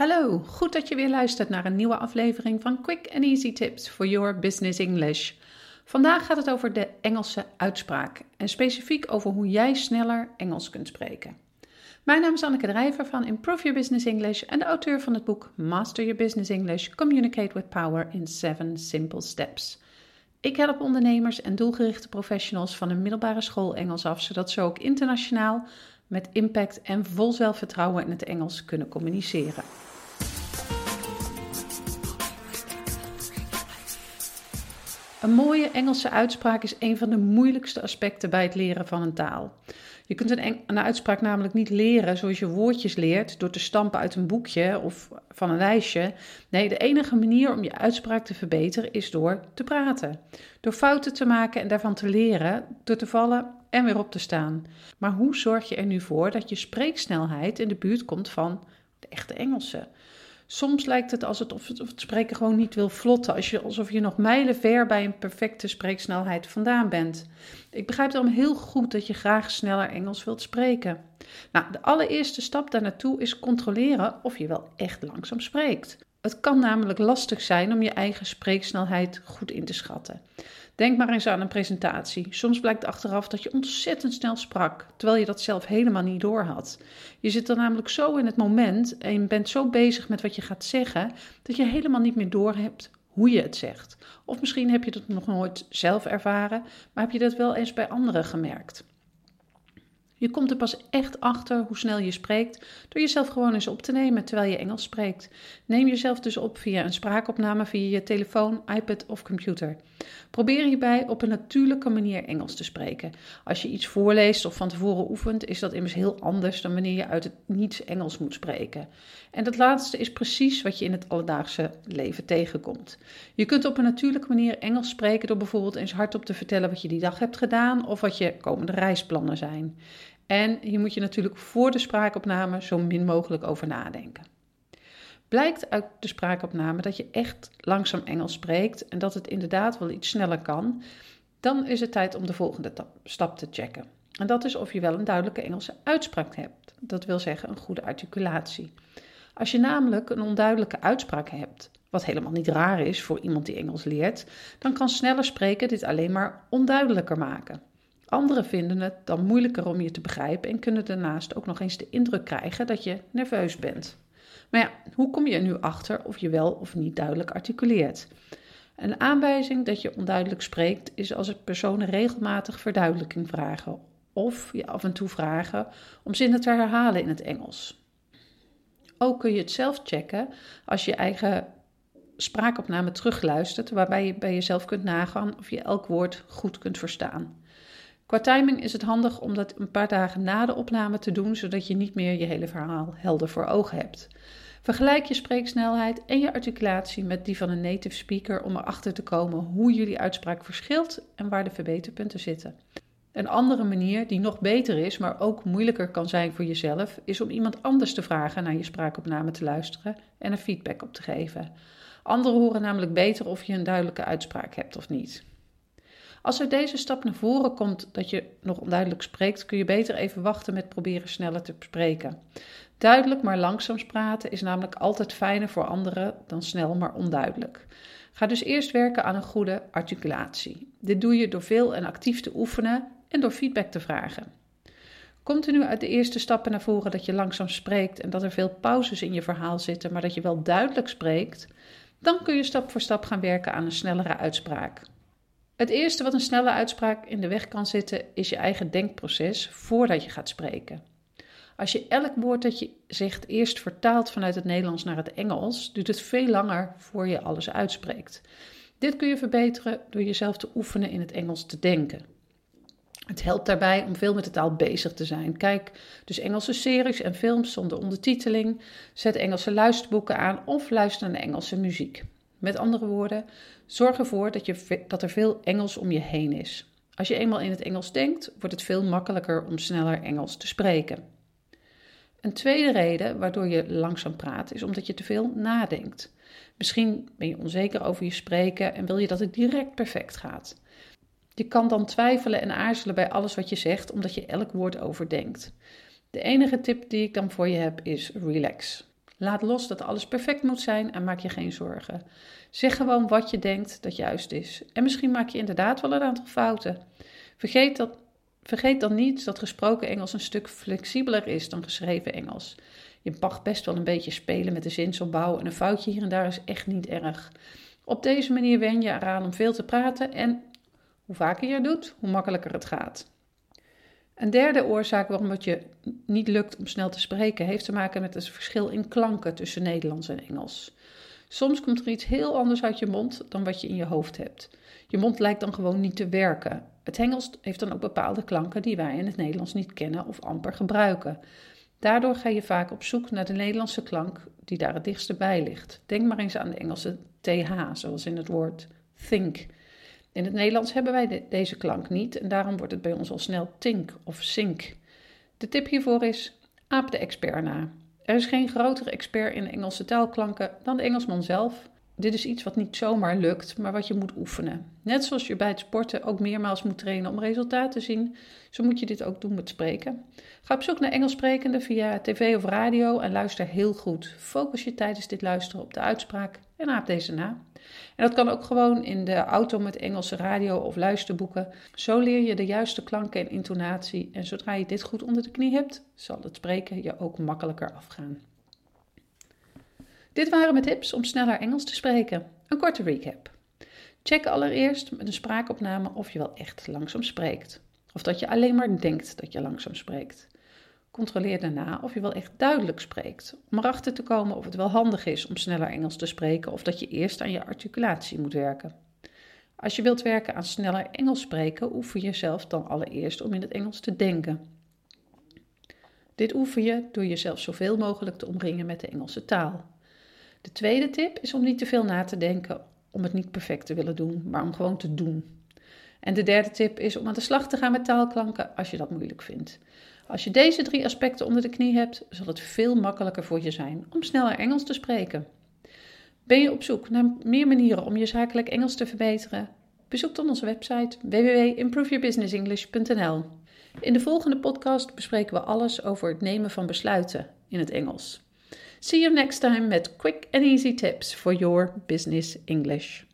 Hallo, goed dat je weer luistert naar een nieuwe aflevering van Quick and Easy Tips for Your Business English. Vandaag gaat het over de Engelse uitspraak en specifiek over hoe jij sneller Engels kunt spreken. Mijn naam is Anneke Drijver van Improve Your Business English en de auteur van het boek Master Your Business English: Communicate with Power in 7 Simple Steps. Ik help ondernemers en doelgerichte professionals van een middelbare school Engels af, zodat ze ook internationaal met impact en vol zelfvertrouwen in het Engels kunnen communiceren. Een mooie Engelse uitspraak is een van de moeilijkste aspecten bij het leren van een taal. Je kunt een, een, uitspraak namelijk niet leren zoals je woordjes leert door te stampen uit een boekje of van een lijstje. Nee, de enige manier om je uitspraak te verbeteren is door te praten. Door fouten te maken en daarvan te leren, door te vallen en weer op te staan. Maar hoe zorg je er nu voor dat je spreeksnelheid in de buurt komt van de echte Engelse? Soms lijkt het alsof het, spreken gewoon niet wil vlotten, je, alsof je nog mijlen ver bij een perfecte spreeksnelheid vandaan bent. Ik begrijp daarom heel goed dat je graag sneller Engels wilt spreken. Nou, de allereerste stap daar naartoe is controleren of je wel echt langzaam spreekt. Het kan namelijk lastig zijn om je eigen spreeksnelheid goed in te schatten. Denk maar eens aan een presentatie. Soms blijkt achteraf dat je ontzettend snel sprak, terwijl je dat zelf helemaal niet doorhad. Je zit dan namelijk zo in het moment en je bent zo bezig met wat je gaat zeggen, dat je helemaal niet meer doorhebt hoe je het zegt. Of misschien heb je dat nog nooit zelf ervaren, maar heb je dat wel eens bij anderen gemerkt. Je komt er pas echt achter hoe snel je spreekt door jezelf gewoon eens op te nemen terwijl je Engels spreekt. Neem jezelf dus op via een spraakopname via je telefoon, iPad of computer. Probeer hierbij op een natuurlijke manier Engels te spreken. Als je iets voorleest of van tevoren oefent, is dat immers heel anders dan wanneer je uit het niets Engels moet spreken. En dat laatste is precies wat je in het alledaagse leven tegenkomt. Je kunt op een natuurlijke manier Engels spreken door bijvoorbeeld eens hardop te vertellen wat je die dag hebt gedaan of wat je komende reisplannen zijn. En hier moet je natuurlijk voor de spraakopname zo min mogelijk over nadenken. Blijkt uit de spraakopname dat je echt langzaam Engels spreekt en dat het inderdaad wel iets sneller kan, dan is het tijd om de volgende stap te checken. En dat is of je wel een duidelijke Engelse uitspraak hebt. Dat wil zeggen een goede articulatie. Als je namelijk een onduidelijke uitspraak hebt, wat helemaal niet raar is voor iemand die Engels leert, dan kan sneller spreken dit alleen maar onduidelijker maken. Anderen vinden het dan moeilijker om je te begrijpen en kunnen daarnaast ook nog eens de indruk krijgen dat je nerveus bent. Maar ja, hoe kom je er nu achter of je wel of niet duidelijk articuleert? Een aanwijzing dat je onduidelijk spreekt is als er personen regelmatig verduidelijking vragen of je af en toe vragen om zinnen te herhalen in het Engels. Ook kun je het zelf checken als je eigen spraakopname terugluistert, waarbij je bij jezelf kunt nagaan of je elk woord goed kunt verstaan. Qua timing is het handig om dat een paar dagen na de opname te doen, zodat je niet meer je hele verhaal helder voor ogen hebt. Vergelijk je spreeksnelheid en je articulatie met die van een native speaker om erachter te komen hoe jullie uitspraak verschilt en waar de verbeterpunten zitten. Een andere manier, die nog beter is, maar ook moeilijker kan zijn voor jezelf, is om iemand anders te vragen naar je spraakopname te luisteren en er feedback op te geven. Anderen horen namelijk beter of je een duidelijke uitspraak hebt of niet. Als er deze stap naar voren komt dat je nog onduidelijk spreekt, kun je beter even wachten met proberen sneller te spreken. Duidelijk maar langzaam praten is namelijk altijd fijner voor anderen dan snel maar onduidelijk. Ga dus eerst werken aan een goede articulatie. Dit doe je door veel en actief te oefenen en door feedback te vragen. Komt er nu uit de eerste stappen naar voren dat je langzaam spreekt en dat er veel pauzes in je verhaal zitten, maar dat je wel duidelijk spreekt, dan kun je stap voor stap gaan werken aan een snellere uitspraak. Het eerste wat een snelle uitspraak in de weg kan zitten, is je eigen denkproces voordat je gaat spreken. Als je elk woord dat je zegt eerst vertaalt vanuit het Nederlands naar het Engels, duurt het veel langer voor je alles uitspreekt. Dit kun je verbeteren door jezelf te oefenen in het Engels te denken. Het helpt daarbij om veel met de taal bezig te zijn. Kijk dus Engelse series en films zonder ondertiteling, zet Engelse luisterboeken aan of luister naar Engelse muziek. Met andere woorden, zorg ervoor dat, je, dat er veel Engels om je heen is. Als je eenmaal in het Engels denkt, wordt het veel makkelijker om sneller Engels te spreken. Een tweede reden waardoor je langzaam praat is omdat je te veel nadenkt. Misschien ben je onzeker over je spreken en wil je dat het direct perfect gaat. Je kan dan twijfelen en aarzelen bij alles wat je zegt, omdat je elk woord overdenkt. De enige tip die ik dan voor je heb is relax. Laat los dat alles perfect moet zijn en maak je geen zorgen. Zeg gewoon wat je denkt dat juist is. En misschien maak je inderdaad wel een aantal fouten. Vergeet, dat, vergeet dan niet dat gesproken Engels een stuk flexibeler is dan geschreven Engels. Je mag best wel een beetje spelen met de zinsopbouw en een foutje hier en daar is echt niet erg. Op deze manier wen je eraan om veel te praten en hoe vaker je het doet, hoe makkelijker het gaat. Een derde oorzaak waarom het je niet lukt om snel te spreken, heeft te maken met het verschil in klanken tussen Nederlands en Engels. Soms komt er iets heel anders uit je mond dan wat je in je hoofd hebt. Je mond lijkt dan gewoon niet te werken. Het Engels heeft dan ook bepaalde klanken die wij in het Nederlands niet kennen of amper gebruiken. Daardoor ga je vaak op zoek naar de Nederlandse klank die daar het dichtste bij ligt. Denk maar eens aan de Engelse TH, zoals in het woord think. In het Nederlands hebben wij deze klank niet en daarom wordt het bij ons al snel tink of sink. De tip hiervoor is: aap de expert na. Er is geen grotere expert in Engelse taalklanken dan de Engelsman zelf. Dit is iets wat niet zomaar lukt, maar wat je moet oefenen. Net zoals je bij het sporten ook meermaals moet trainen om resultaten te zien, zo moet je dit ook doen met spreken. Ga op zoek naar Engels sprekenden via tv of radio en luister heel goed. Focus je tijdens dit luisteren op de uitspraak en aap deze na. En dat kan ook gewoon in de auto met Engelse radio of luisterboeken. Zo leer je de juiste klanken en intonatie en zodra je dit goed onder de knie hebt, zal het spreken je ook makkelijker afgaan. Dit waren mijn tips om sneller Engels te spreken. Een korte recap. Check allereerst met een spraakopname of je wel echt langzaam spreekt. Of dat je alleen maar denkt dat je langzaam spreekt. Controleer daarna of je wel echt duidelijk spreekt, om erachter te komen of het wel handig is om sneller Engels te spreken of dat je eerst aan je articulatie moet werken. Als je wilt werken aan sneller Engels spreken, oefen jezelf dan allereerst om in het Engels te denken. Dit oefen je door jezelf zoveel mogelijk te omringen met de Engelse taal. De tweede tip is om niet te veel na te denken om het niet perfect te willen doen, maar om gewoon te doen. En de derde tip is om aan de slag te gaan met taalklanken als je dat moeilijk vindt. Als je deze drie aspecten onder de knie hebt, zal het veel makkelijker voor je zijn om sneller Engels te spreken. Ben je op zoek naar meer manieren om je zakelijk Engels te verbeteren? Bezoek dan onze website www.improveyourbusinessenglish.nl. In de volgende podcast bespreken we alles over het nemen van besluiten in het Engels. See you next time met quick and easy tips for your business English.